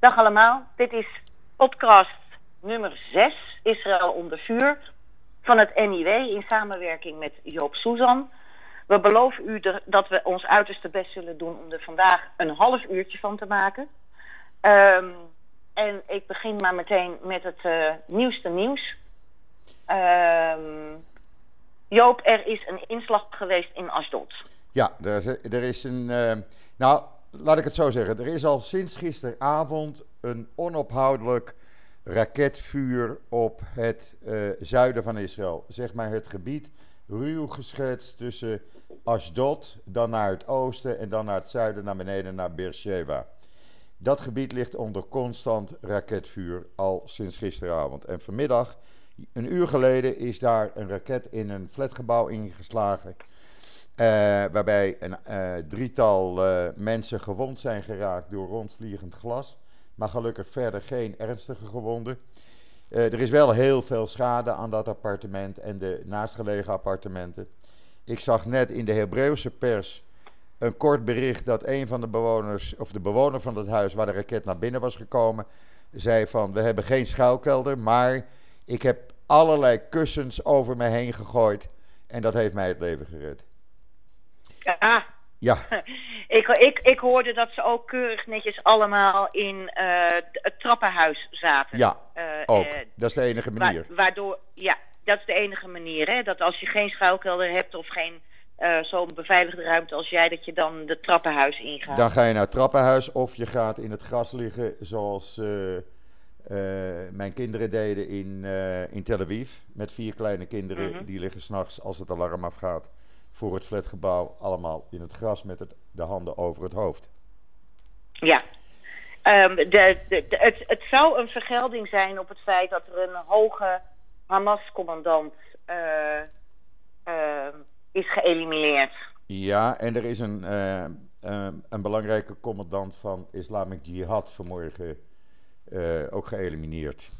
Dag allemaal, dit is podcast nummer 6, Israël onder vuur, van het NIW in samenwerking met Joop Suzan. We beloven u dat we ons uiterste best zullen doen om er vandaag een half uurtje van te maken. Um, en ik begin maar meteen met het uh, nieuwste nieuws. Um, Joop, er is een inslag geweest in Asdod. Ja, er is, er is een. Uh, nou, laat ik het zo zeggen. Er is al sinds gisteravond een onophoudelijk raketvuur op het uh, zuiden van Israël. Zeg maar het gebied ruw geschetst tussen Ashdod, dan naar het oosten en dan naar het zuiden, naar beneden naar Beersheba. Dat gebied ligt onder constant raketvuur al sinds gisteravond. En vanmiddag, een uur geleden, is daar een raket in een flatgebouw ingeslagen. Uh, waarbij een uh, drietal uh, mensen gewond zijn geraakt door rondvliegend glas. Maar gelukkig verder geen ernstige gewonden. er is wel heel veel schade aan dat appartement en de naastgelegen appartementen. Ik zag net in de Hebreeuwse pers een kort bericht dat een van de bewoners, of de bewoner van het huis waar de raket naar binnen was gekomen, zei van we hebben geen schuilkelder, maar ik heb allerlei kussens over me heen gegooid en dat heeft mij het leven gered. Ja. Ja. ik, ik, ik hoorde dat ze ook keurig netjes allemaal in uh, het trappenhuis zaten. Ja, uh, ook. Uh, dat is de enige manier. waardoor, ja, dat is de enige manier. Hè? Dat als je geen schuilkelder hebt of geen zo'n beveiligde ruimte als jij, dat je dan de trappenhuis ingaat. Dan ga je naar het trappenhuis of je gaat in het gras liggen zoals uh, mijn kinderen deden in, in Tel Aviv. Met vier kleine kinderen, mm -hmm. die liggen s'nachts als het alarm afgaat voor het flatgebouw. Allemaal in het gras met het, de handen over het hoofd. Ja. Um, de, de, de, het, het zou een vergelding zijn op het feit dat er een hoge Hamas-commandant is geëlimineerd. Ja, en er is een, uh, uh, een belangrijke commandant van Islamic Jihad vanmorgen ook geëlimineerd.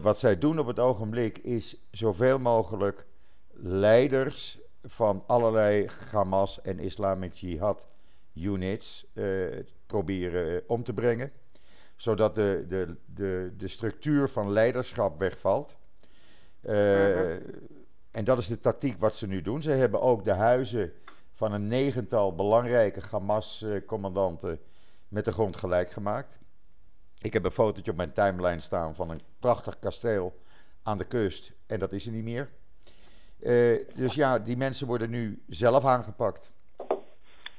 wat zij doen op het ogenblik is zoveel mogelijk leiders van allerlei Hamas en Islamic Jihad units proberen om te brengen. Zodat de, de, de, de structuur van leiderschap wegvalt. -huh. En dat is de tactiek wat ze nu doen. Ze hebben ook de huizen van een negental belangrijke Hamas-commandanten met de grond gelijk gemaakt. Ik heb een fotootje op mijn timeline staan van een prachtig kasteel aan de kust. En dat is er niet meer. Uh, dus ja, die mensen worden nu zelf aangepakt.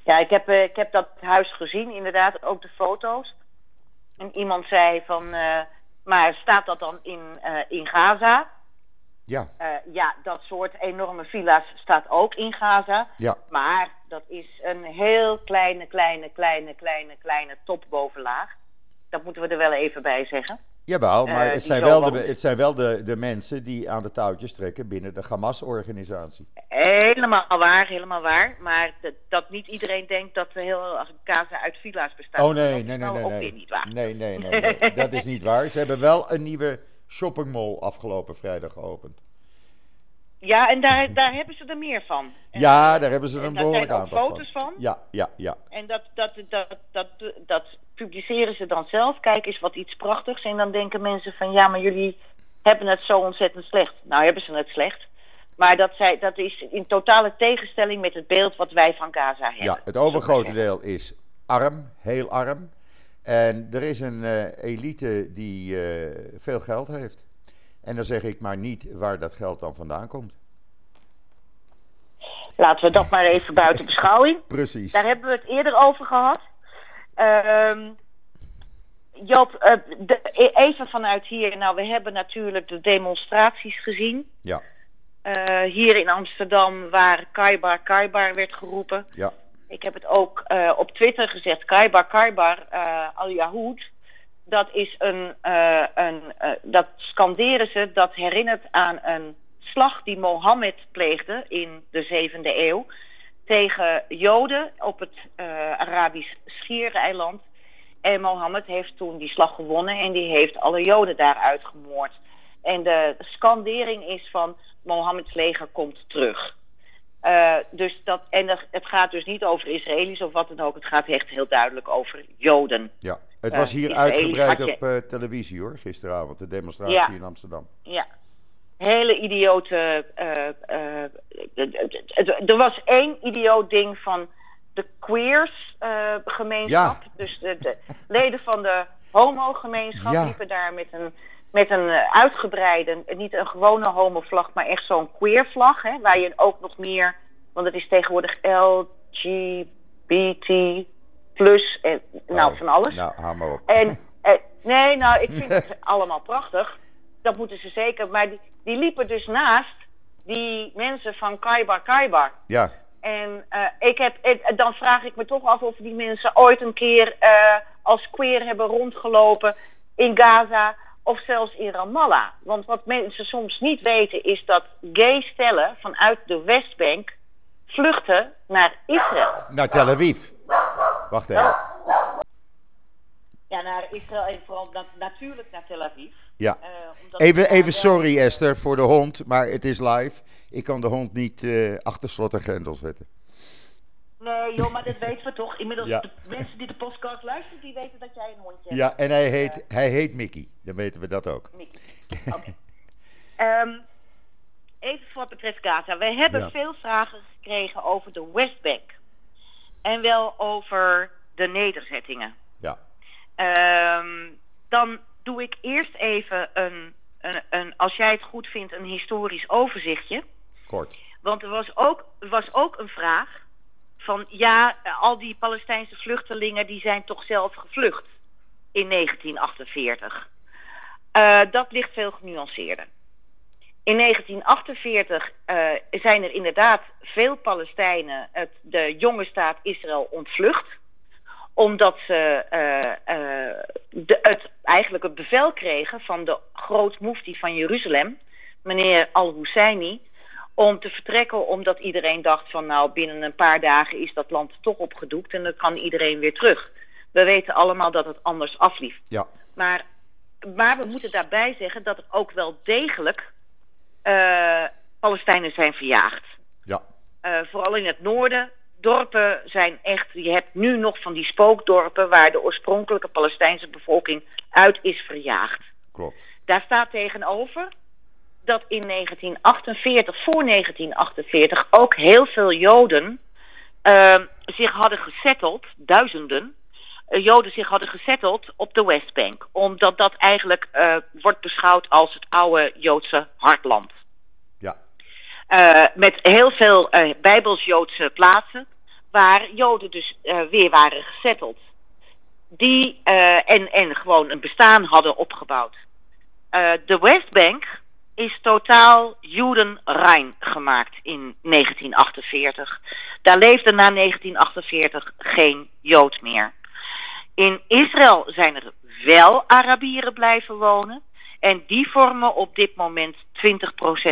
Ja, ik heb, uh, ik heb dat huis gezien, inderdaad, ook de foto's. En iemand zei van, uh, maar staat dat dan in, in Gaza? Ja. Ja, dat soort enorme villa's staat ook in Gaza. Ja. Maar dat is een heel kleine, kleine, kleine, kleine, kleine topbovenlaag. Dat moeten we er wel even bij zeggen. Jawel, maar uh, het, zijn wel de, het zijn wel de, de mensen die aan de touwtjes trekken binnen de Hamas-organisatie. Helemaal waar, helemaal waar. Maar de, dat niet iedereen denkt dat heel Gaza uit villa's bestaat. Oh nee, nee, nee, nee. nee. Niet waar. Nee, nee, nee, nee. dat is niet waar. Ze hebben wel een nieuwe shoppingmall afgelopen vrijdag geopend. Ja, en daar, daar hebben ze er meer van. En ja, daar hebben ze er een behoorlijk aantal van. foto's van. Ja, ja, ja. En dat, dat, dat, dat, dat publiceren ze dan zelf. Kijk eens wat iets prachtigs. En dan denken mensen van ja, maar jullie hebben het zo ontzettend slecht. Nou hebben ze het slecht. Maar dat, zij, dat is in totale tegenstelling met het beeld wat wij van Gaza hebben. Ja, het overgrote deel is arm, heel arm. En er is een uh, elite die uh, veel geld heeft. En dan zeg ik maar niet waar dat geld dan vandaan komt. Laten we dat maar even buiten beschouwing. Precies. Daar hebben we het eerder over gehad. Uh, de, even vanuit hier. Nou, we hebben natuurlijk de demonstraties gezien. Ja. Uh, hier in Amsterdam, waar Kaibar Kaibar werd geroepen. Ja. Ik heb het ook uh, op Twitter gezegd. Kaibar Kaibar al-Yahud dat is een, een dat scanderen ze, dat herinnert aan een slag die Mohammed pleegde in de zevende eeuw tegen Joden op het uh, Arabisch Schiereiland. En Mohammed heeft toen die slag gewonnen en die heeft alle Joden daar uitgemoord. En de scandering is van Mohammeds leger komt terug. Uh, dus dat, en het gaat dus niet over Israëli's of wat dan ook. Het gaat echt heel duidelijk over Joden. Ja. Het was hier uitgebreid op televisie hoor, gisteravond, de demonstratie in Amsterdam. Ja, hele idiote. er was één idioot ding van de queers gemeenschap. Dus de, de, leden van de homo-gemeenschap liepen daar met een met een uitgebreide, niet een gewone homovlag, maar echt zo'n queer vlag. Hè, waar je ook nog meer, want het is tegenwoordig LGBT plus en nou oh, van alles. Nou, haal maar op. En, eh, nee, nou, ik vind het allemaal prachtig. Dat moeten ze zeker. Maar die, die liepen dus naast die mensen van Kaibar Kaibar. Ja. En uh, ik heb, dan vraag ik me toch af of die mensen ooit een keer uh, als queer hebben rondgelopen in Gaza of zelfs in Ramallah. Want wat mensen soms niet weten is dat gay stellen vanuit de Westbank vluchten naar Israël. Naar Tel Aviv. Wacht even. Ja, naar Israël en vooral natuurlijk naar Tel Aviv. Ja. Uh, even, even sorry Esther voor de hond, maar het is live. Ik kan de hond niet uh, achter slot en grendel zetten. Nee, joh, maar dat weten we toch. Inmiddels, de mensen die de podcast luisteren, die weten dat jij een hondje hebt. Ja, en hij heet, uh, hij heet Mickey. Dan weten we dat ook. Mickey, oké. um, even voor wat betreft Gaza. We hebben veel vragen gekregen over de Westbank. En wel over de nederzettingen. Ja. Um, dan doe ik eerst even een, een, een, als jij het goed vindt, een historisch overzichtje. Kort. Want er was ook, was ook een vraag van ja, al die Palestijnse vluchtelingen die zijn toch zelf gevlucht in 1948. Uh, eh, dat ligt veel genuanceerder. In 1948 uh, eh, zijn er inderdaad veel Palestijnen het, de jonge staat Israël ontvlucht. Omdat ze uh, de, het, eigenlijk het bevel kregen van de grootmoefti van Jeruzalem, meneer Al-Husseini, om te vertrekken omdat iedereen dacht van nou binnen een paar dagen is dat land toch opgedoekt en dan kan iedereen weer terug. We weten allemaal dat het anders afliep. Ja. Maar, maar we moeten daarbij zeggen dat er ook wel degelijk uh, Palestijnen zijn verjaagd. Ja. Uh, vooral in het noorden. Dorpen zijn echt, je hebt nu nog van die spookdorpen waar de oorspronkelijke Palestijnse bevolking uit is verjaagd. Klopt. Daar staat tegenover dat in 1948, voor 1948, ook heel veel Joden uh, zich hadden gesetteld, duizenden uh, Joden zich hadden gesetteld op de Westbank. Omdat dat eigenlijk uh, wordt beschouwd als het oude Joodse hartland. Ja. met heel veel Bijbels-Joodse plaatsen waar Joden dus weer waren gesetteld. Die en, en gewoon een bestaan hadden opgebouwd. de Westbank is totaal Judenrein gemaakt in 1948. Daar leefde na 1948 geen Jood meer. In Israël zijn er wel Arabieren blijven wonen. En die vormen op dit moment 20%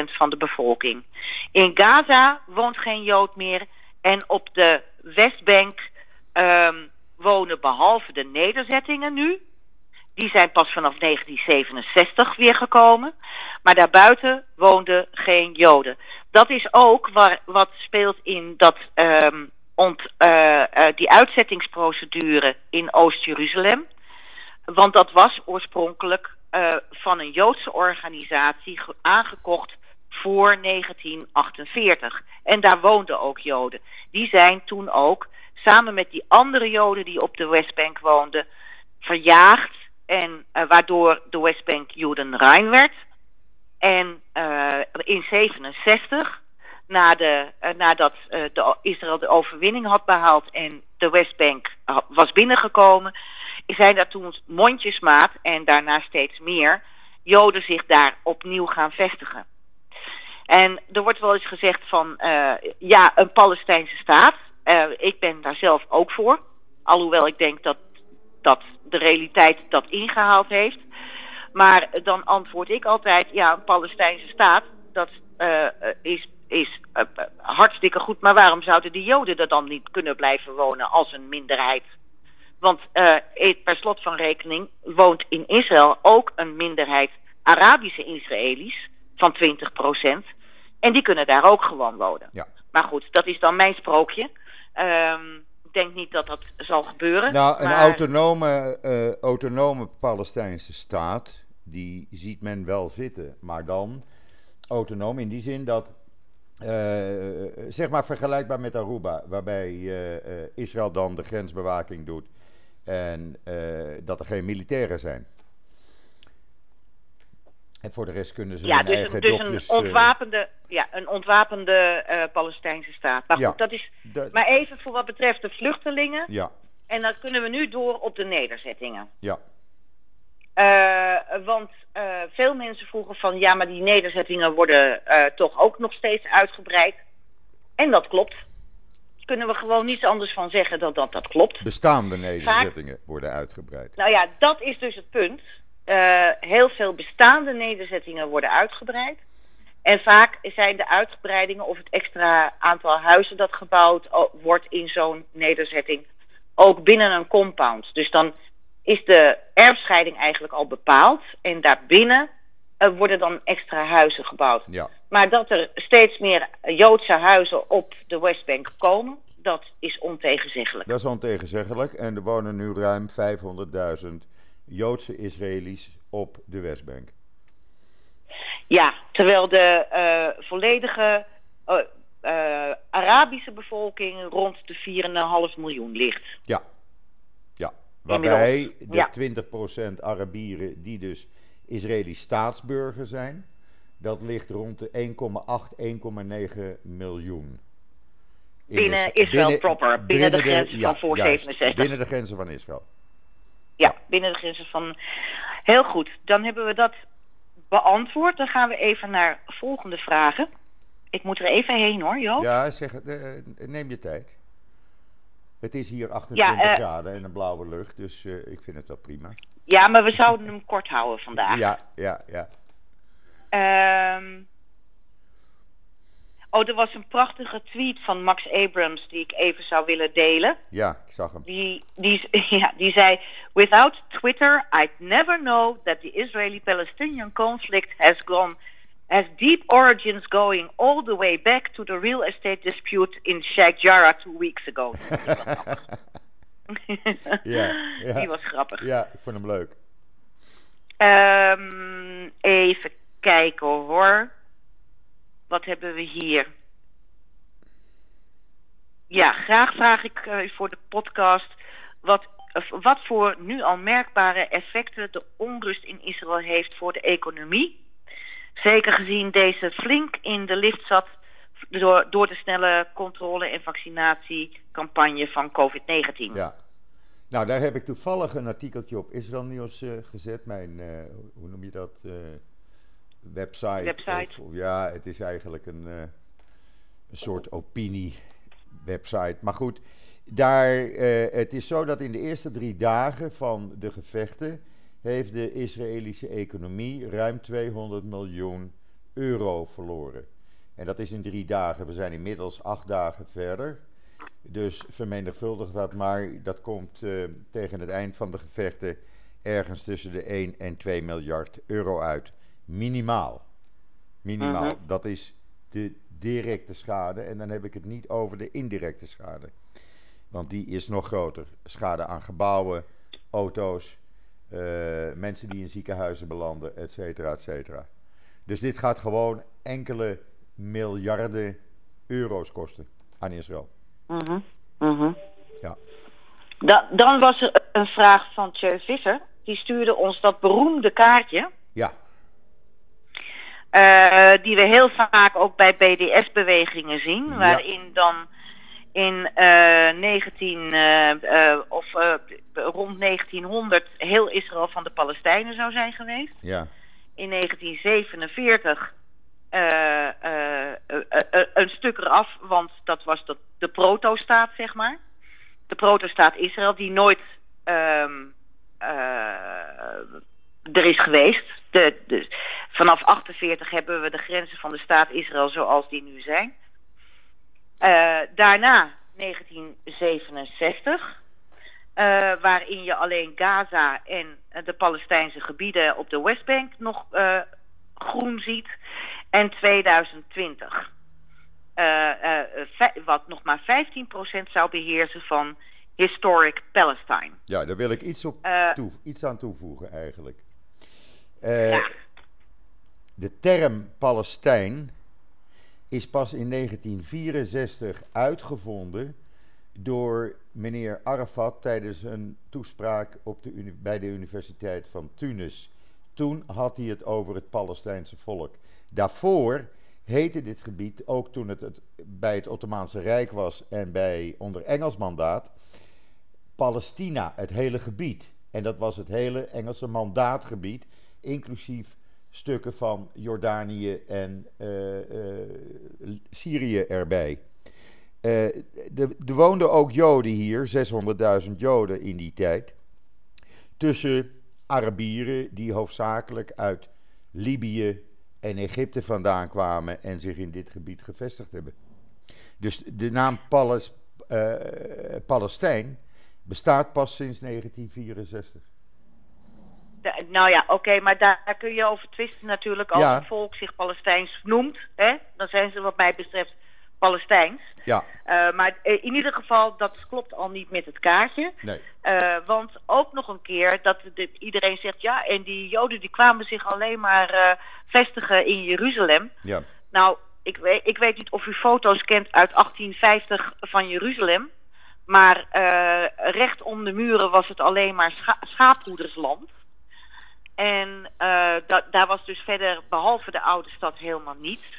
van de bevolking. In Gaza woont geen Jood meer. En op de Westbank um, wonen behalve de nederzettingen nu die zijn pas vanaf 1967 weer gekomen. Maar daarbuiten woonden geen Joden. Dat is ook waar, wat speelt in dat, um, ont, uh, uh, die uitzettingsprocedure in Oost-Jeruzalem. Want dat was oorspronkelijk uh, van een Joodse organisatie aangekocht voor 1948. En daar woonden ook Joden. Die zijn toen ook, samen met die andere Joden die op de Westbank woonden, verjaagd en uh, waardoor de Westbank Judenrein werd. En uh, in 67, na de, uh, nadat de Israël de overwinning had behaald en de Westbank was binnengekomen, zijn daar toen mondjesmaat en daarna steeds meer Joden zich daar opnieuw gaan vestigen. En er wordt wel eens gezegd van, ja, een Palestijnse staat. ik ben daar zelf ook voor. Alhoewel ik denk dat dat de realiteit dat ingehaald heeft. Maar dan antwoord ik altijd, ja, een Palestijnse staat, dat uh, is, is hartstikke goed. Maar waarom zouden die Joden er dan niet kunnen blijven wonen als een minderheid? Want per slot van rekening woont in Israël ook een minderheid Arabische Israëli's van 20 En die kunnen daar ook gewoon wonen. Ja. Maar goed, dat is dan mijn sprookje. Um, Ik denk niet dat dat zal gebeuren. Nou, een maar- autonome, eh, autonome Palestijnse staat, die ziet men wel zitten. Maar dan autonoom in die zin dat, eh, zeg maar vergelijkbaar met Aruba, waarbij eh, Israël dan de grensbewaking doet en dat er geen militairen zijn. En voor de rest kunnen ze Ja, hun dus, eigen een, dus dopjes... een eh, ontwapende, ja, een ontwapende eh, Palestijnse staat. Maar goed, Ja. dat is. dat- Maar even voor wat betreft de vluchtelingen. ja, En dan kunnen we nu door op de nederzettingen. ja, Eh, want veel mensen vroegen van ja, maar die nederzettingen worden toch ook nog steeds uitgebreid. En dat klopt. Kunnen we gewoon niets anders van zeggen dan dat dat klopt. bestaande nederzettingen worden uitgebreid. Nou ja, dat is dus het punt. Eh, heel veel bestaande nederzettingen worden uitgebreid. En vaak zijn de uitgebreidingen of het extra aantal huizen dat gebouwd wordt in zo'n nederzetting ook binnen een compound. Dus dan is de erfscheiding eigenlijk al bepaald en daarbinnen eh, worden dan extra huizen gebouwd. Ja, Maar dat er steeds meer Joodse huizen op de Westbank komen, dat is ontegenzeggelijk. dat is ontegenzeggelijk. En er wonen nu ruim 500.000 Joodse Israëli's op de Westbank. Ja, terwijl de eh, volledige eh, eh, Arabische bevolking rond de 4,5 miljoen ligt. Ja, ja. Waarbij de ja. 20% Arabieren die dus Israëlisch staatsburger zijn, dat ligt rond de 1,8, 1,9 miljoen. In Binnen Is- Israël proper, binnen de grenzen van voor juist, 67. Binnen de grenzen van Israël. Binnen de grenzen van. Heel goed, dan hebben we dat beantwoord. Dan gaan we even naar volgende vragen. Ik moet er even heen hoor, Joop. Ja, zeg het, eh, neem je tijd. Het is hier 28 Ja, eh, graden en een blauwe lucht, dus eh, ik vind het wel prima. Ja, maar we zouden hem kort houden vandaag. Ja, ja, ja. Ehm, oh, er was een prachtige tweet van Max Abrams die ik even zou willen delen. Ja, ik zag hem. Die, die, ja, die zei: Without Twitter, I'd never know that the Israeli-Palestinian conflict has gone has deep origins going all the way back to the real estate dispute in Sheikh Jarrah two weeks ago. Ja, ja. Die was grappig. Ja, ik vond hem leuk. Ehm, even kijken hoor. Wat hebben we hier? Ja, graag vraag ik eh, voor de podcast wat, wat voor nu al merkbare effecten de onrust in Israël heeft voor de economie. Zeker gezien deze flink in de lift zat door, door de snelle controle- en vaccinatiecampagne van COVID-19. Ja. Nou, daar heb ik toevallig een artikeltje op Israël Nieuws eh, gezet. Mijn, eh, hoe noem je dat? eh, website. Website. Of, of ja, het is eigenlijk een, eh, een soort opinie-website. Maar goed, daar, eh, het is zo dat in de eerste drie dagen van de gevechten... heeft de Israëlische economie ruim 200 miljoen euro verloren. En dat is in drie dagen. We zijn inmiddels acht dagen verder. Dus vermenigvuldig dat maar. Dat komt eh, tegen het eind van de gevechten ergens tussen de 1 en 2 miljard euro uit. Minimaal. Minimaal. Mhm. Dat is de directe schade. En dan heb ik het niet over de indirecte schade. Want die is nog groter. Schade aan gebouwen, auto's, eh, mensen die in ziekenhuizen belanden, et cetera, et cetera. Dus dit gaat gewoon enkele miljarden euro's kosten aan Israël. Mhm, mhm. Ja. Da- dan was er een vraag van Tjeu Visser. Die stuurde ons dat beroemde kaartje. Eh, die we heel vaak ook bij BDS-bewegingen zien. Ja. Waarin dan in eh 19 eh, of rond 1900 heel Israël van de Palestijnen zou zijn geweest. ja, In 1947 eh, eh, eh, eh, een stuk eraf, want dat was de, de proto-staat, zeg maar. De proto-staat Israël, die nooit ehm, eh, er is geweest. De, de, vanaf 48 hebben we de grenzen van de staat Israël zoals die nu zijn. Eh, daarna 1967, eh, waarin je alleen Gaza en eh, de Palestijnse gebieden op de Westbank nog groen ziet. En 2020. Eh, eh, eh, vij- wat nog maar 15% zou beheersen van Historic Palestine. Ja, daar wil ik iets, op toe, iets aan toevoegen eigenlijk. Eh, Ja. De term Palestijn is pas in 1964 uitgevonden door meneer Arafat tijdens een toespraak op de bij de Universiteit van Tunis. Toen had hij het over het Palestijnse volk. Daarvoor heette dit gebied, ook toen het, het bij het Ottomaanse Rijk was en bij onder Engels mandaat, Palestina, het hele gebied. En dat was het hele Engelse mandaatgebied, inclusief stukken van Jordanië en eh, eh, Syrië erbij. Eh, er woonden ook Joden hier, 600.000 Joden in die tijd. Tussen Arabieren die hoofdzakelijk uit Libië en Egypte vandaan kwamen en zich in dit gebied gevestigd hebben. Dus de naam Pales- Palestijn bestaat pas sinds 1964. Nou ja, oké, maar daar, daar kun je over twisten natuurlijk. Als Ja. een volk zich Palestijns noemt, hè, dan zijn ze wat mij betreft Palestijns. Ja, Eh, maar eh, in ieder geval, dat klopt al niet met het kaartje. nee. Eh, want ook nog een keer dat de- iedereen zegt... ja, en die Joden die kwamen zich alleen maar vestigen in Jeruzalem. Ja, Nou, ik weet, ik weet niet of u foto's kent uit 1850 van Jeruzalem. Maar recht om de muren was het alleen maar scha schaaphoedersland. En eh, da daar was dus verder, behalve de oude stad, helemaal niets.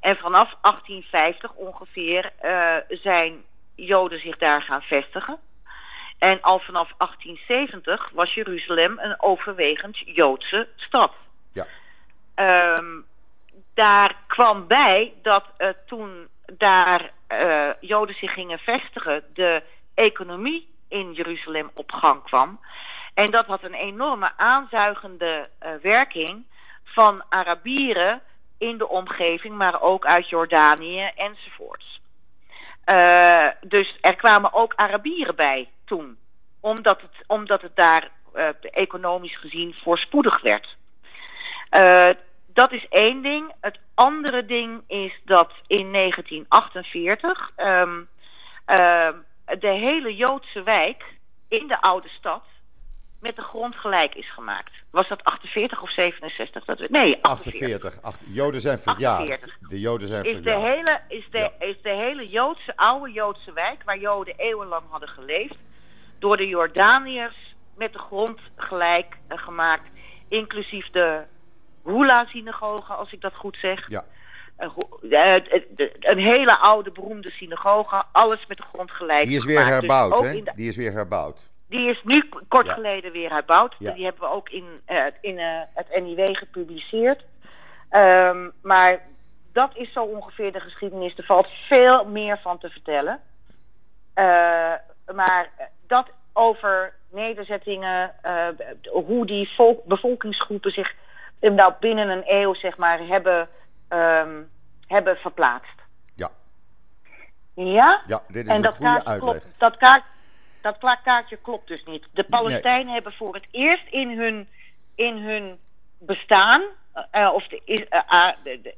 En vanaf 1850 ongeveer eh, zijn Joden zich daar gaan vestigen. En al vanaf 1870 was Jeruzalem een overwegend Joodse stad. ja, Ehm, daar kwam bij dat eh, toen daar Joden zich gingen vestigen, de economie in Jeruzalem op gang kwam. En dat had een enorme aanzuigende eh, werking van Arabieren in de omgeving, maar ook uit Jordanië enzovoorts. Eh, dus er kwamen ook Arabieren bij toen, omdat het, omdat het daar eh, economisch gezien voorspoedig werd. Dat is één ding. Het andere ding is dat in 1948 ehm, ehm, de hele Joodse wijk in de oude stad met de grond gelijk is gemaakt. Was dat 48 of 67? Dat we, nee, 48. 48. Ach, Joden zijn verjaagd. 48. De Joden zijn Is de, hele, is, de, Ja. is de hele Joodse, oude Joodse wijk, waar Joden eeuwenlang hadden geleefd, door de Jordaniërs met de grond gelijk eh, gemaakt, inclusief de Hula-synagoge, als ik dat goed zeg. Ja, eh, de- een hele oude, beroemde synagoge, alles met de grond gelijk die is weer gemaakt. Dus herbouwd, hè? Die is weer herbouwd. Die is nu kort Ja. geleden weer herbouwd. Ja. Die hebben we ook in, eh, in eh, het NIW gepubliceerd. Ehm, maar dat is zo ongeveer de geschiedenis. Er valt veel meer van te vertellen. Eh, maar dat over nederzettingen, hoe die volk, bevolkingsgroepen zich nou binnen een eeuw zeg maar, hebben, ehm, hebben verplaatst. Ja, Ja? ja dit is En een dat goede uitleg. klopt, dat, kaart, dat kaartje klopt dus niet. De Palestijnen hebben voor het eerst in hun, in hun bestaan, eh, of de, is- eh, ah, de-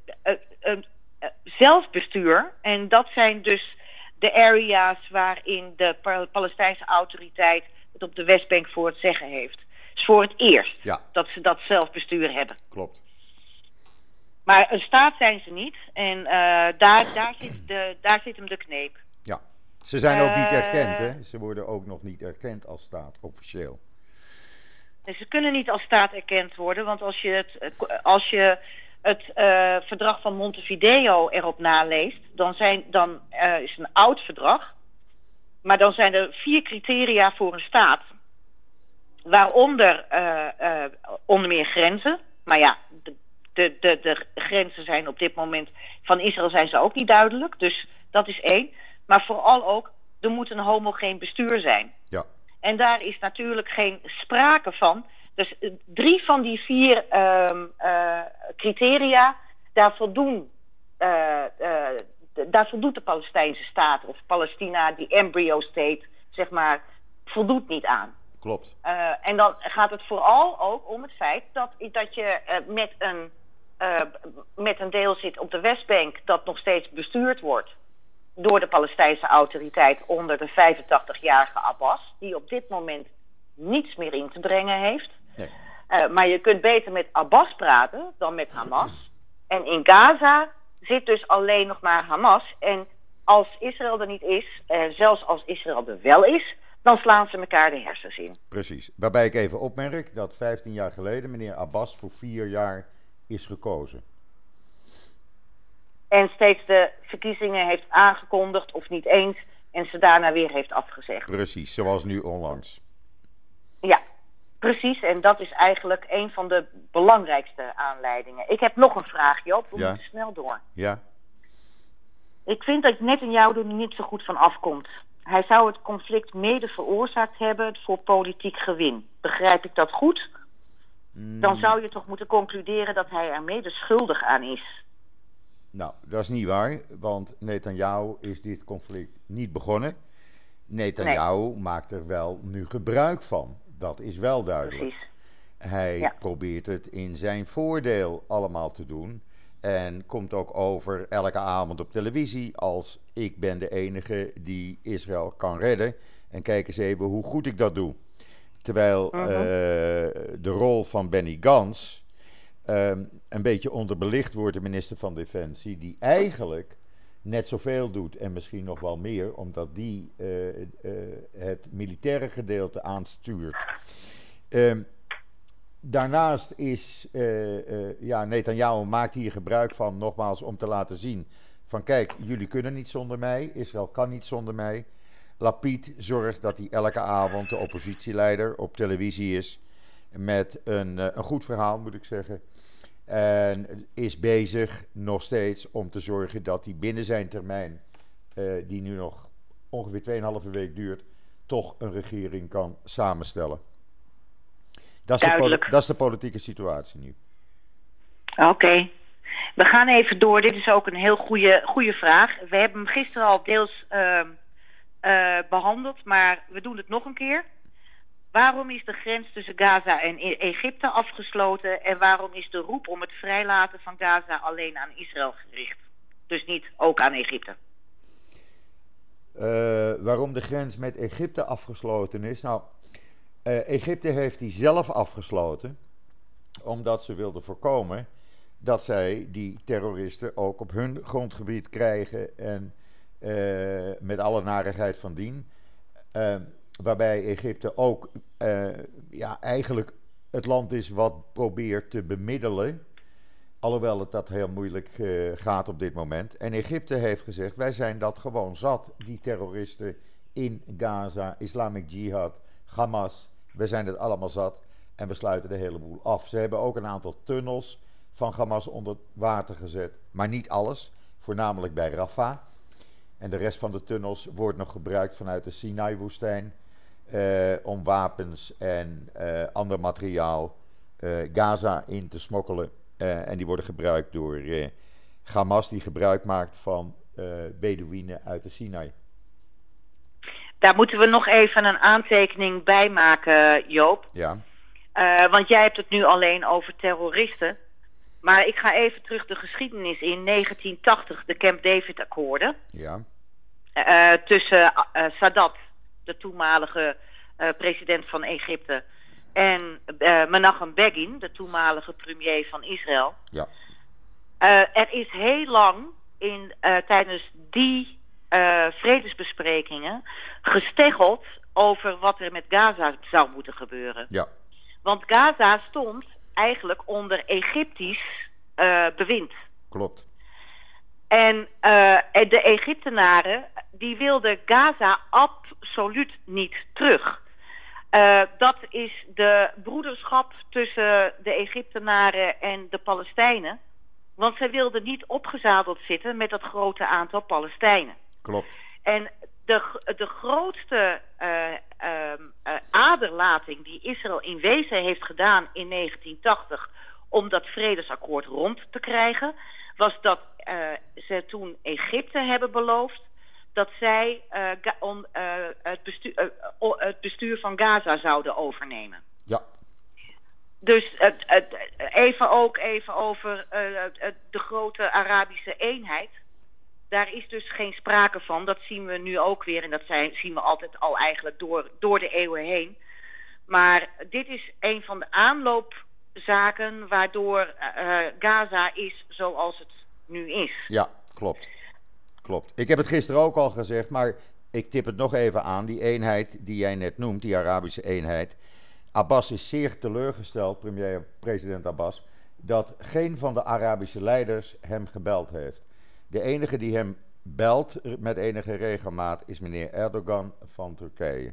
zelfbestuur. En dat zijn dus de area's waarin de Pa- Palestijnse autoriteit het op de Westbank voor het zeggen heeft. Dus voor het eerst Ja, dat ze dat zelfbestuur hebben. klopt. Maar een staat zijn ze niet. En eh, daar, daar, zit de, daar zit hem de kneep. Ja. Ze zijn ook niet Eh, erkend, hè? Ze worden ook nog niet erkend als staat, officieel. Dus ze kunnen niet als staat erkend worden, want als je het, als je het eh, verdrag van Montevideo erop naleest, dan, zijn, dan eh, is het een oud verdrag. Maar dan zijn er vier criteria voor een staat. Waaronder eh, eh, onder meer grenzen. Maar ja, de, de, de, de grenzen zijn op dit moment van Israël zijn ze ook niet duidelijk. Dus dat is één. Maar vooral ook, er moet een homogeen bestuur zijn. Ja, En daar is natuurlijk geen sprake van. Dus eh, drie van die vier ehm, eh, criteria, daar voldoen. eh, daar voldoet de Palestijnse staat of Palestina, die embryo state, zeg maar, voldoet niet aan. klopt. En dan gaat het vooral ook om het feit dat, dat je met een met een deel zit op de Westbank dat nog steeds bestuurd wordt door de Palestijnse autoriteit onder de 85-jarige Abbas, die op dit moment niets meer in te brengen heeft. Nee. Uh, maar je kunt beter met Abbas praten dan met Hamas. En in Gaza zit dus alleen nog maar Hamas. En als Israël er niet is, uh, zelfs als Israël er wel is, dan slaan ze elkaar de hersens in. Precies. Waarbij ik even opmerk dat 15 jaar geleden meneer Abbas voor vier jaar is gekozen. En steeds de verkiezingen heeft aangekondigd of niet eens en ze daarna weer heeft afgezegd. Precies, zoals nu onlangs. Ja, precies. En dat is eigenlijk een van de belangrijkste aanleidingen. Ik heb nog een vraag, Joop. We ja. moeten snel door. Ja. Ik vind dat net in jou er niet zo goed van afkomt. Hij zou het conflict mede veroorzaakt hebben voor politiek gewin. Begrijp ik dat goed? Dan hmm. zou je toch moeten concluderen dat hij er mede schuldig aan is. Nou, dat is niet waar, want Netanyahu is dit conflict niet begonnen. Netanyahu nee. maakt er wel nu gebruik van. Dat is wel duidelijk. Precies. Hij probeert het in zijn voordeel allemaal te doen. En komt ook over elke avond op televisie als ik ben de enige die Israël kan redden. En kijk eens even hoe goed ik dat doe. Terwijl uh de rol van Benny Gans Ehm, een beetje onderbelicht wordt, de minister van Defensie, die eigenlijk net zoveel doet en misschien nog wel meer, omdat die uh, uh, het militaire gedeelte aanstuurt. Um, daarnaast is, uh, ja, Netanyahu maakt hier gebruik van, nogmaals, om te laten zien van kijk, jullie kunnen niet zonder mij, Israël kan niet zonder mij. Lapid zorgt dat hij elke avond de oppositieleider op televisie is met een, een goed verhaal, moet ik zeggen. En is bezig nog steeds om te zorgen dat hij binnen zijn termijn, uh, die nu nog ongeveer 2,5 week duurt, toch een regering kan samenstellen. Dat is, de, dat is de, politieke situatie nu. Oké. We gaan even door. Dit is ook een heel goede, goede vraag. We hebben hem gisteren al deels uh, uh, behandeld, maar we doen het nog een keer. Waarom is de grens tussen Gaza en e- Egypte afgesloten en waarom is de roep om het vrijlaten van Gaza alleen aan Israël gericht? Dus niet ook aan Egypte. Uh, waarom de grens met Egypte afgesloten is? Nou, uh, Egypte heeft die zelf afgesloten, omdat ze wilden voorkomen dat zij die terroristen ook op hun grondgebied krijgen en uh, met alle narigheid van dien. Waarbij Egypte ook uh, ja, eigenlijk het land is wat probeert te bemiddelen. Alhoewel het dat heel moeilijk uh, gaat op dit moment. En Egypte heeft gezegd: wij zijn dat gewoon zat. Die terroristen in Gaza, Islamic Jihad, Hamas. We zijn het allemaal zat. En we sluiten de hele boel af. Ze hebben ook een aantal tunnels van Hamas onder water gezet. Maar niet alles. Voornamelijk bij Rafah. En de rest van de tunnels wordt nog gebruikt vanuit de Sinai-woestijn. Uh, om wapens en uh, ander materiaal uh, Gaza in te smokkelen. en die worden gebruikt door Hamas, die gebruik maakt van Bedouinen uit de Sinai. Daar moeten we nog even een aantekening bij maken, Joop. Ja. want jij hebt het nu alleen over terroristen. Maar ik ga even terug de geschiedenis in 1980, de Camp David-akkoorden. Ja. tussen Sadat de toenmalige uh, president van Egypte, en uh, Menachem Begin, de toenmalige premier van Israël. Ja. Uh, er is heel lang in, tijdens die vredesbesprekingen gesteggeld over wat er met Gaza zou moeten gebeuren. Ja. Want Gaza stond eigenlijk onder Egyptisch bewind. Klopt. En de Egyptenaren die wilden Gaza absoluut niet terug. Uh, dat is de broederschap tussen de Egyptenaren en de Palestijnen. Want zij wilden niet opgezadeld zitten met dat grote aantal Palestijnen. Klopt. En de, de grootste uh, aderlating die Israël in wezen heeft gedaan in 1980 om dat vredesakkoord rond te krijgen, was dat ze toen Egypte hebben beloofd dat zij on, uh, het, bestuur, het, bestuur, van Gaza zouden overnemen. Ja. dus het, het, even ook even over uh, de grote Arabische eenheid. Daar is dus geen sprake van. Dat zien we nu ook weer. En dat zijn, zien we altijd al eigenlijk door, door de eeuwen heen. Maar dit is een van de aanloopzaken waardoor uh, Gaza is zoals het nu is. Ja, klopt. Klopt. Ik heb het gisteren ook al gezegd, maar ik tip het nog even aan. Die eenheid die jij net noemt, die Arabische eenheid. Abbas is zeer teleurgesteld, premier, president Abbas, dat geen van de Arabische leiders hem gebeld heeft. De enige die hem belt met enige regelmaat is meneer Erdogan van Turkije.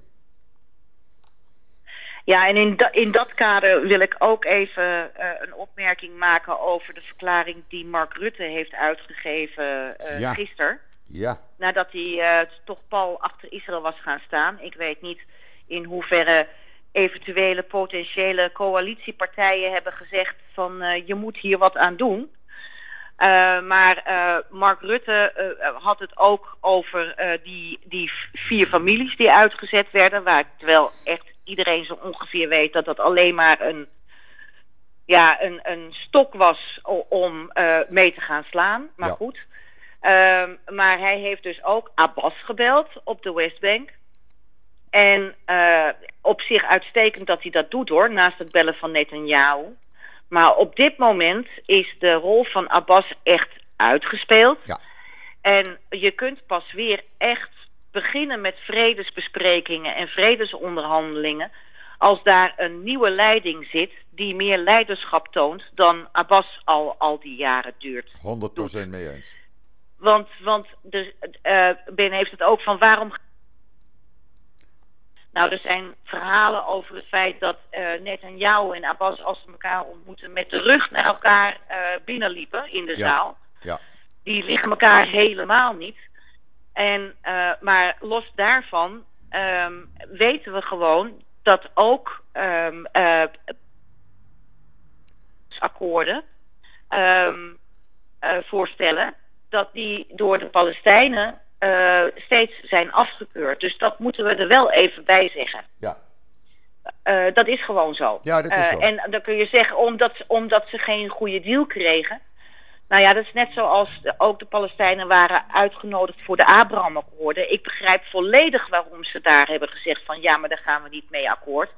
Ja, en in, in dat kader wil ik ook even uh, een opmerking maken over de verklaring die Mark Rutte heeft uitgegeven uh, ja. gisteren. Ja. Nadat hij uh, toch pal achter Israël was gaan staan. Ik weet niet in hoeverre eventuele potentiële coalitiepartijen hebben gezegd van je moet hier wat aan doen. Uh, maar uh, Mark Rutte uh, had het ook over die, die vier families die uitgezet werden. Waar, terwijl echt iedereen zo ongeveer weet dat dat alleen maar een, ja, een, een stok was om mee te gaan slaan. Maar goed. Ehm, maar hij heeft dus ook Abbas gebeld op de Westbank. En op zich uitstekend dat hij dat doet hoor, naast het bellen van Netanyahu. Maar op dit moment is de rol van Abbas echt uitgespeeld. Ja. En je kunt pas weer echt beginnen met vredesbesprekingen en vredesonderhandelingen als daar een nieuwe leiding zit die meer leiderschap toont dan Abbas al, al die jaren duurt. 100% mee eens. Want, want de, uh, Ben heeft het ook van waarom nou, er zijn verhalen over het feit dat uh, Netanyahu en Abbas, als ze elkaar ontmoeten, met de rug naar elkaar uh, binnenliepen in de zaal. Ja. Die liggen elkaar helemaal niet. En, uh, maar los daarvan um, weten we gewoon dat ook um, akkoorden um, voorstellen dat die door de Palestijnen steeds zijn afgekeurd. Dus dat moeten we er wel even bij zeggen. Ja. Dat is gewoon zo. Ja, dat is zo. En dan kun je zeggen, omdat, omdat ze geen goede deal kregen. Nou ja, dat is net zoals de, ook de Palestijnen waren uitgenodigd voor de Abraham-akkoorden. Ik begrijp volledig waarom ze daar hebben gezegd van ja, maar daar gaan we niet mee akkoord.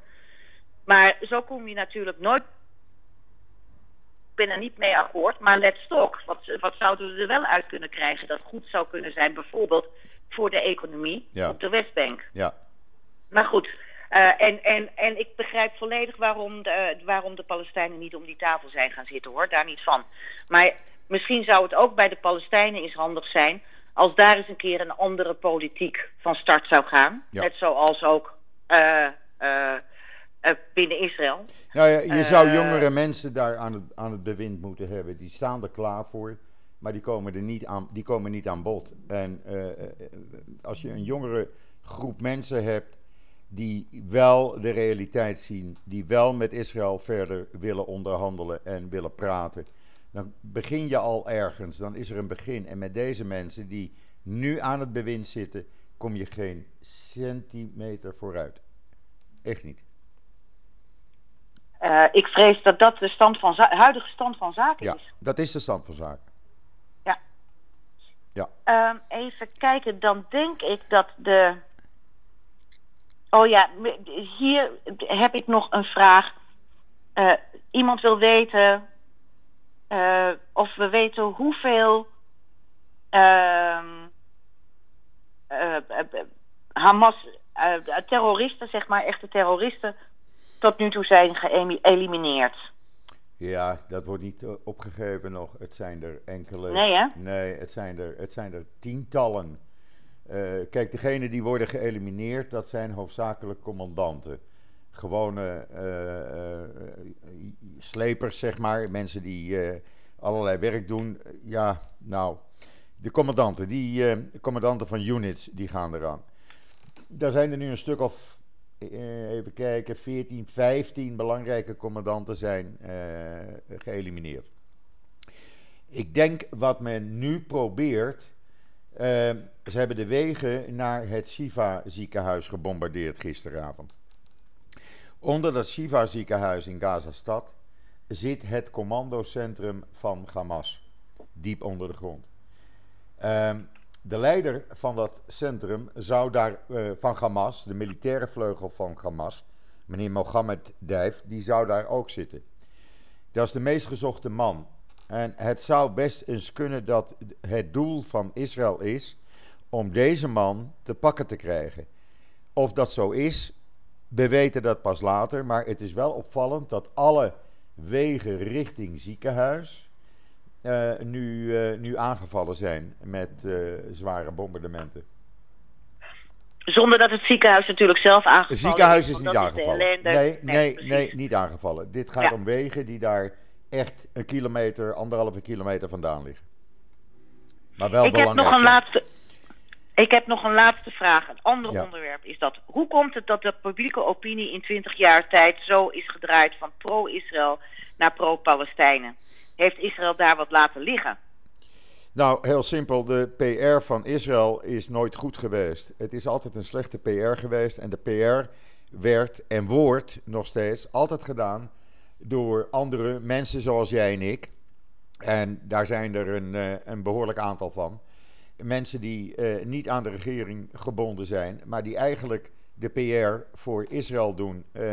Maar zo kom je natuurlijk nooit ben er niet mee akkoord. Maar let's talk. Wat, wat zouden we er wel uit kunnen krijgen dat goed zou kunnen zijn, bijvoorbeeld voor de economie ja. op de Westbank. Ja. Maar goed, uh, en, en, en ik begrijp volledig waarom de, waarom de Palestijnen niet om die tafel zijn gaan zitten hoor, daar niet van. Maar misschien zou het ook bij de Palestijnen eens handig zijn als daar eens een keer een andere politiek van start zou gaan. Ja. Net zoals ook uh, uh, uh, binnen Israël. Nou ja, je zou jongere mensen daar aan het, aan het bewind moeten hebben. Die staan er klaar voor, maar die komen, er niet aan, die komen niet aan bod. En als je een jongere groep mensen hebt die wel de realiteit zien, die wel met Israël verder willen onderhandelen en willen praten, dan begin je al ergens. Dan is er een begin. En met deze mensen die nu aan het bewind zitten, kom je geen centimeter vooruit. Echt niet. Uh, ik vrees dat dat de stand van huidige stand van zaken ja, is. Ja, dat is de stand van zaken. Ja. Ja. Uh, even kijken, dan denk ik dat de. Oh ja, hier heb ik nog een vraag. Uh, iemand wil weten of we weten hoeveel ehm, Hamas terroristen, zeg maar, echte terroristen tot nu toe zijn geëlimineerd. Ja, dat wordt niet opgegeven nog. Het zijn er enkele. Nee, hè? Nee, het zijn er, het zijn er tientallen. Uh, kijk, degenen die worden geëlimineerd, dat zijn hoofdzakelijk commandanten. Gewone uh, uh, slepers, zeg maar. Mensen die allerlei werk doen. Ja, nou, de commandanten, die commandanten van units, die gaan eraan. Daar zijn er nu een stuk of even kijken, 14, 15 belangrijke commandanten zijn geëlimineerd. Ik denk wat men nu probeert. Ze hebben de wegen naar het Shiva ziekenhuis gebombardeerd gisteravond. Onder dat Shiva ziekenhuis in Gazastad zit het commandocentrum van Hamas. Diep onder de grond. Ehm, de leider van dat centrum zou daar, uh, van Hamas, de militaire vleugel van Hamas, meneer Mohammed Dijf, die zou daar ook zitten. Dat is de meest gezochte man. En het zou best eens kunnen dat het doel van Israël is om deze man te pakken te krijgen. Of dat zo is, we weten dat pas later, maar het is wel opvallend dat alle wegen richting ziekenhuis uh, nu, uh, nu aangevallen zijn met uh, zware bombardementen. Zonder dat het ziekenhuis natuurlijk zelf aangevallen is. Het ziekenhuis is, is niet aangevallen. Nee, nee, nee, nee, niet aangevallen. Dit gaat ja. om wegen die daar echt een kilometer, anderhalve kilometer vandaan liggen. Maar wel Ik belangrijk. Heb nog een laatste, ik heb nog een laatste vraag. Een ander ja. onderwerp is dat. Hoe komt het dat de publieke opinie in 20 jaar tijd zo is gedraaid van pro-Israël naar pro-Palestijnen? Heeft Israël daar wat laten liggen? Nou, heel simpel. De PR van Israël is nooit goed geweest. Het is altijd een slechte PR geweest. En de PR werd en wordt nog steeds altijd gedaan door andere mensen zoals jij en ik. En daar zijn er een, een behoorlijk aantal van. Mensen die uh, niet aan de regering gebonden zijn, maar die eigenlijk de PR voor Israël doen uh,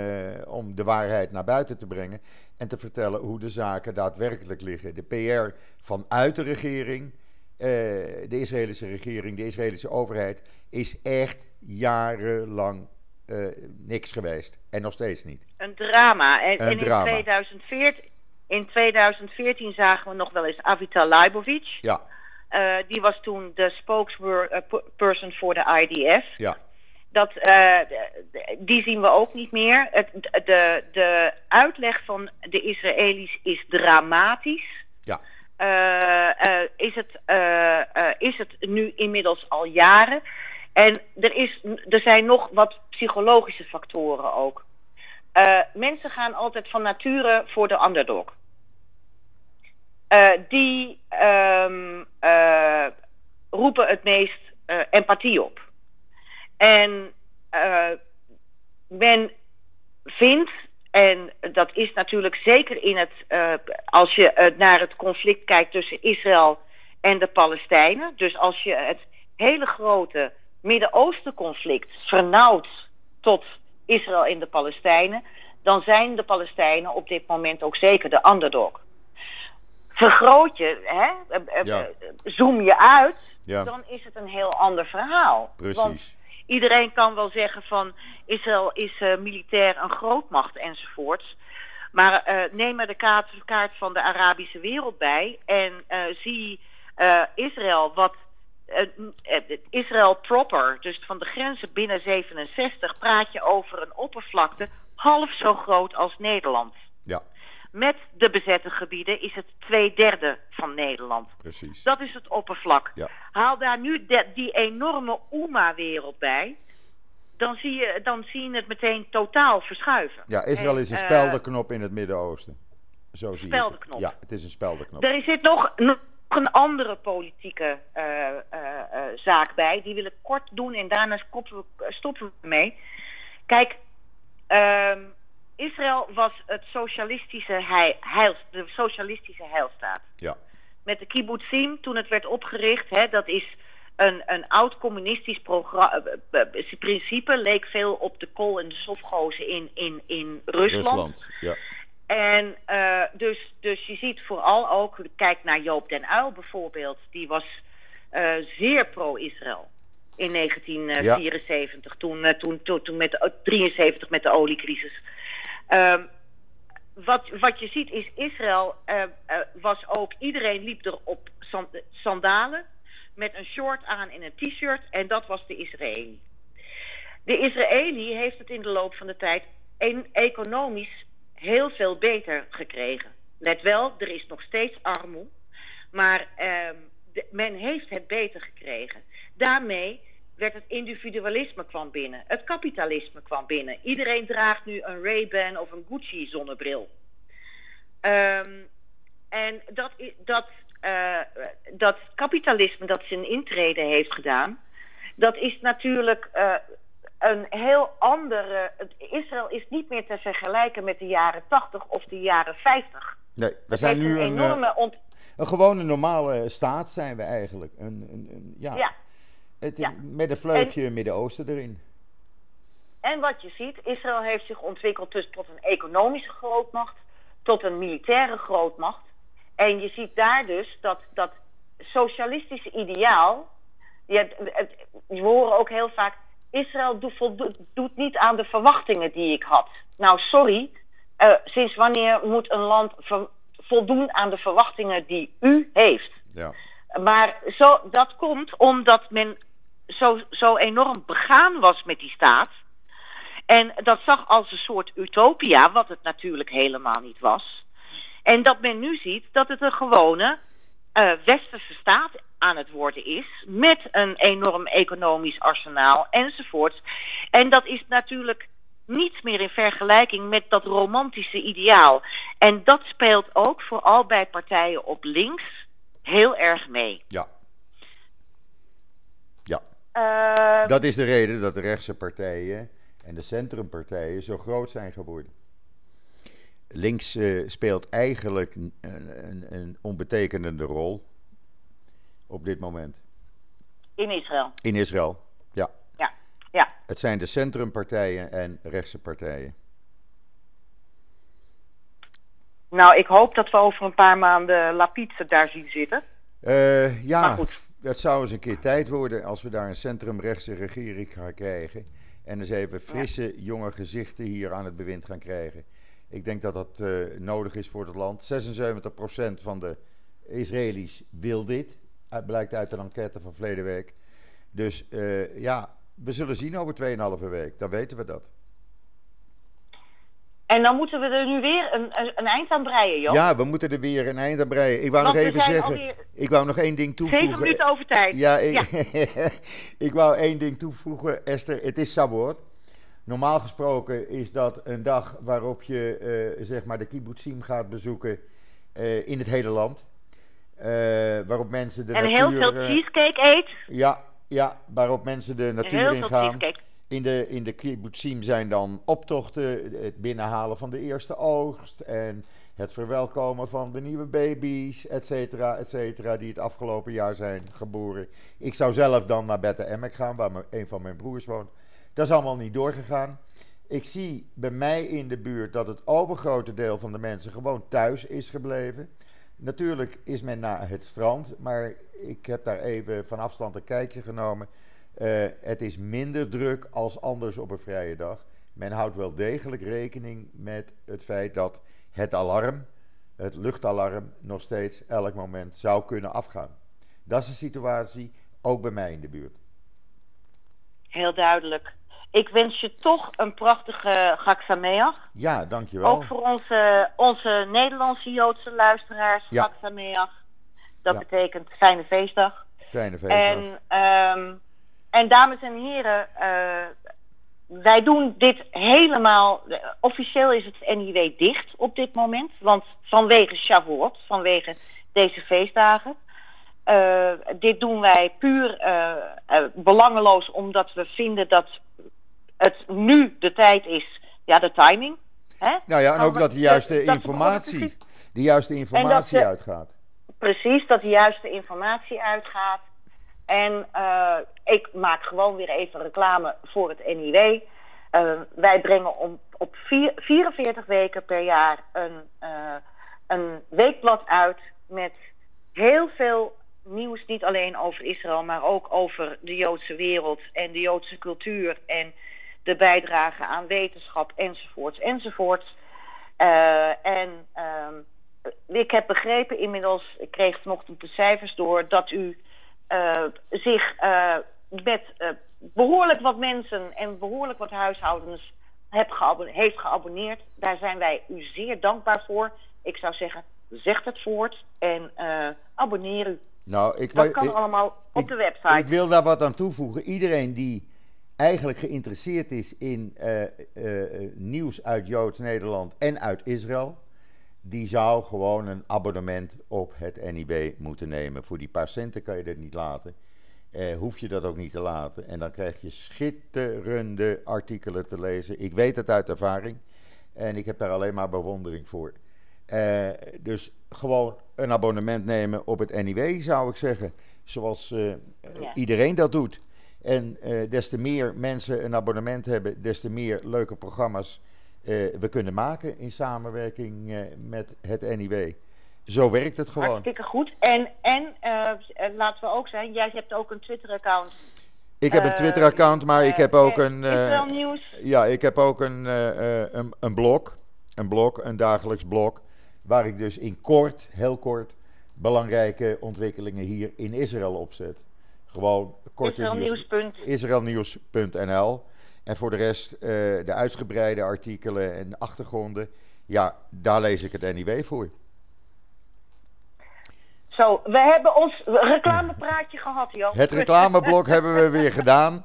om de waarheid naar buiten te brengen en te vertellen hoe de zaken daadwerkelijk liggen. De PR vanuit de regering, uh, de Israëlische regering, de Israëlische overheid, is echt jarenlang niks geweest. En nog steeds niet. Een drama. En, Een en drama. In, 2014, in 2014 zagen we nog wel eens Avital Leibovic. Ja. Uh, die was toen de spokesperson voor de IDF. Ja. Dat, uh, die zien we ook niet meer. Het, de, de uitleg van de Israëli's is dramatisch. Ja. Is, het, is het nu inmiddels al jaren. En er, is, er zijn nog wat psychologische factoren ook. mensen gaan altijd van nature voor de underdog. Uh, die um, uh, roepen het meest uh, empathie op. En men vindt, en dat is natuurlijk zeker in het, als je naar het conflict kijkt tussen Israël en de Palestijnen, dus als je het hele grote Midden-Oosten conflict vernauwt tot Israël en de Palestijnen, dan zijn de Palestijnen op dit moment ook zeker de underdog vergroot je, hè, ja. zoom je uit, ja. dan is het een heel ander verhaal. Precies. Want iedereen kan wel zeggen van Israël is uh, militair een grootmacht enzovoorts. Maar uh, neem er de kaart, kaart, van de Arabische wereld bij en uh, zie Israël wat Israël proper, dus van de grenzen binnen 67, praat je over een oppervlakte half zo groot als Nederland. Ja. Met de bezette gebieden is het twee derde van Nederland. Precies. Dat is het oppervlak. Ja. Haal daar nu de, die enorme UMA-wereld bij. Dan zie, je, dan zie je het meteen totaal verschuiven. Ja, Israël En, is een eh, speldenknop in het Midden-Oosten. Zo zie je Speldenknop. het. Ja, het is een speldenknop. Er zit nog, nog een andere politieke uh, uh, zaak bij. Die wil ik kort doen en daarna stoppen we, stoppen we mee. Kijk, ehm, Israël was het socialistische heil, de socialistische heilstaat. Ja. Met de kibbutzim, toen het werd opgericht, hè, dat is een, een oud communistisch principe, leek veel op de kool- en de sofgozen in, in, in Rusland. Rusland, ja. En uh, dus, dus je ziet vooral ook, kijk naar Joop den Uyl bijvoorbeeld, die was uh, zeer pro-Israël in 1974, ja. toen, toen, toen, toen met 73 met de oliecrisis. Um, wat, wat je ziet is, Israël uh, uh, was ook, iedereen liep er op sandalen met een short aan en een t-shirt en dat was de Israëli. De Israëli heeft het in de loop van de tijd economisch heel veel beter gekregen. Let wel, er is nog steeds armoede, maar de, men heeft het beter gekregen. Daarmee werd het individualisme kwam binnen. Het kapitalisme kwam binnen. Iedereen draagt nu een Ray-Ban of een Gucci zonnebril. Um, en dat, dat, uh, dat kapitalisme dat zijn intrede heeft gedaan, dat is natuurlijk uh, een heel andere. Israël is niet meer te vergelijken met de jaren 80 of de jaren 50. Nee, we zijn nu een, enorme ont... een gewone normale staat zijn we eigenlijk. Een, een, een ja. ja. Het, Met een vleugje Midden-Oosten erin. En wat je ziet, Israël heeft zich ontwikkeld dus tot een economische grootmacht, tot een militaire grootmacht. En je ziet daar dus dat dat socialistische ideaal. Je, we horen ook heel vaak. Israël doet, doet niet aan de verwachtingen die ik had. Nou, sorry. Uh, sinds wanneer moet een land voldoen aan de verwachtingen die u heeft? Ja. Maar zo, dat komt omdat men zo, zo enorm begaan was met die staat. En dat zag als een soort utopia, wat het natuurlijk helemaal niet was. En dat men nu ziet dat het een gewone uh, westerse staat aan het worden is. Met een enorm economisch arsenaal enzovoort. En dat is natuurlijk niets meer in vergelijking met dat romantische ideaal. En dat speelt ook vooral bij partijen op links heel erg mee. Ja. Uh, dat is de reden dat de rechtse partijen en de centrumpartijen zo groot zijn geworden. Links uh, speelt eigenlijk een, een, een, onbetekenende rol op dit moment. In Israël? In Israël, ja. Ja, ja. Het zijn de centrumpartijen en rechtse partijen. Nou, ik hoop dat we over een paar maanden Lapid daar zien zitten. Uh, ja, het zou eens een keer tijd worden als we daar een centrumrechtse regering gaan krijgen. En eens even frisse, jonge gezichten hier aan het bewind gaan krijgen. Ik denk dat dat uh, nodig is voor het land. 76% van de Israëli's wil dit. Blijkt uit een enquête van verleden week. Dus uh, ja, we zullen zien over 2,5 week. Dan weten we dat. En dan moeten we er nu weer een, een, eind aan breien, joh. Ja, we moeten er weer een eind aan breien. Ik wou nog even zeggen. Ik wou nog één ding toevoegen. Zeven minuten over tijd. Ja, ik, ik wou één ding toevoegen, Esther. Het is Sabot. Normaal gesproken is dat een dag waarop je uh, zeg maar de kibbutzim gaat bezoeken uh, in het hele land. Uh, waarop mensen de en natuur... En heel veel cheesecake eet. Ja, ja, waarop mensen de natuur in gaan. In de, in de kibbutzim zijn dan optochten, het binnenhalen van de eerste oogst en het verwelkomen van de nieuwe baby's, et cetera, et cetera, die het afgelopen jaar zijn geboren. Ik zou zelf dan naar Bette Emmek gaan, waar een van mijn broers woont. Dat is allemaal niet doorgegaan. Ik zie bij mij in de buurt dat het overgrote deel van de mensen gewoon thuis is gebleven. Natuurlijk is men naar het strand, maar ik heb daar even van afstand een kijkje genomen. Uh, het is minder druk als anders op een vrije dag. Men houdt wel degelijk rekening met het feit dat het alarm, het luchtalarm, nog steeds elk moment zou kunnen afgaan. Dat is de situatie ook bij mij in de buurt. Heel duidelijk. Ik wens je toch een prachtige Gaksameach. Ja, dankjewel. Ook voor onze, onze Nederlandse Joodse luisteraars, ja. Dat betekent fijne feestdag. Fijne feestdag. En, um, en dames en heren, uh, wij doen dit helemaal... Officieel is het NIW dicht op dit moment. Want vanwege Shavuot, vanwege deze feestdagen... Uh, dit doen wij puur uh, uh, belangeloos omdat we vinden dat het nu de tijd is, ja, de timing. Hè? Nou ja, en ook dat de juiste informatie, de juiste informatie uitgaat. Precies, dat de juiste informatie uitgaat. En uh, ik maak gewoon weer even reclame voor het NIW. Uh, wij brengen om, op vier, 44 weken per jaar een, uh, een weekblad uit met heel veel nieuws. Niet alleen over Israël, maar ook over de Joodse wereld en de Joodse cultuur. En de bijdrage aan wetenschap enzovoorts enzovoorts. En uh, ik heb begrepen inmiddels, ik kreeg vanochtend de cijfers door, dat u zich met behoorlijk wat mensen en behoorlijk wat huishoudens geabonneerd, heeft geabonneerd. Daar zijn wij u zeer dankbaar voor. Ik zou zeggen, zeg het voort en abonneer u. Nou, ik, dat kan allemaal op de website. Ik wil daar wat aan toevoegen. Iedereen die eigenlijk geïnteresseerd is in uh, uh, nieuws uit Joods-Nederland en uit Israël, die zou gewoon een abonnement op het NIB moeten nemen. Voor die paar centen kan je dat niet laten. eh, hoef je dat ook niet te laten. En dan krijg je schitterende artikelen te lezen. Ik weet het uit ervaring. En ik heb daar alleen maar bewondering voor. Eh, dus gewoon een abonnement nemen op het NIW, zou ik zeggen. Zoals eh, Ja. iedereen dat doet. En des te meer mensen een abonnement hebben, des te meer leuke programma's we kunnen maken in samenwerking eh, met het NIW. Zo werkt het gewoon. Hartstikke goed. En, en eh, eh, laten we ook zijn, jij hebt ook een Twitter-account. Ik heb een Eh, Twitter-account, maar ik eh, heb ook eh, een. eh, Israël Nieuws. Ja, ik heb ook een, eh, eh, een, een blog, een blog, een dagelijks blog, waar ik dus in kort, heel kort, belangrijke ontwikkelingen hier in Israël opzet. Gewoon korte nieuws, Israelnieuws. En voor de rest eh, de uitgebreide artikelen en achtergronden, ja, daar lees ik het NIW voor. Zo, we hebben ons reclamepraatje gehad, joh. Het reclameblok hebben we weer gedaan.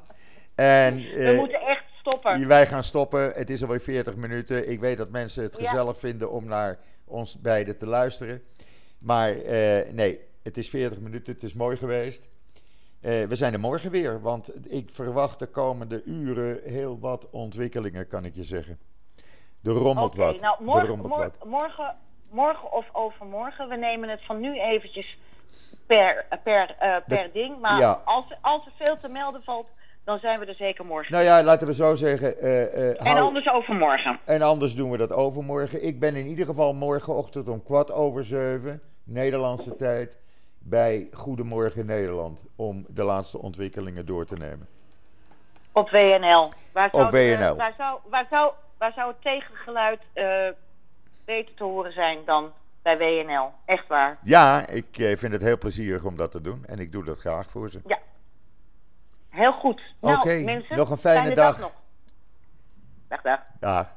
En We eh, moeten echt stoppen. Wij gaan stoppen. Het is alweer 40 minuten. Ik weet dat mensen het Ja. gezellig vinden om naar ons beiden te luisteren. Maar eh, nee, het is 40 minuten. Het is mooi geweest. Eh, we zijn er morgen weer, want ik verwacht de komende uren heel wat ontwikkelingen, kan ik je zeggen. Er rommelt Oké, wat. nou morgen, rommelt wat. morgen, morgen of overmorgen, we nemen het van nu eventjes per, per, eh, per ding. Maar ja. als, als er veel te melden valt, dan zijn we er zeker morgen. Nou ja, laten we zo zeggen. eh, en anders overmorgen. En anders doen we dat overmorgen. Ik ben in ieder geval morgenochtend om kwart over zeven, Nederlandse tijd, bij Goedemorgen Nederland. Om de laatste ontwikkelingen door te nemen. Op WNL. Waar zou, Op WNL. waar, zou, waar, zou, waar zou het tegengeluid eh, beter te horen zijn dan bij WNL? Echt waar. Ja, ik eh, vind het heel plezierig om dat te doen. En ik doe dat graag voor ze. Ja. Heel goed. Nou, Oké, nog een fijne dag. nog. Dag, dag. Dag.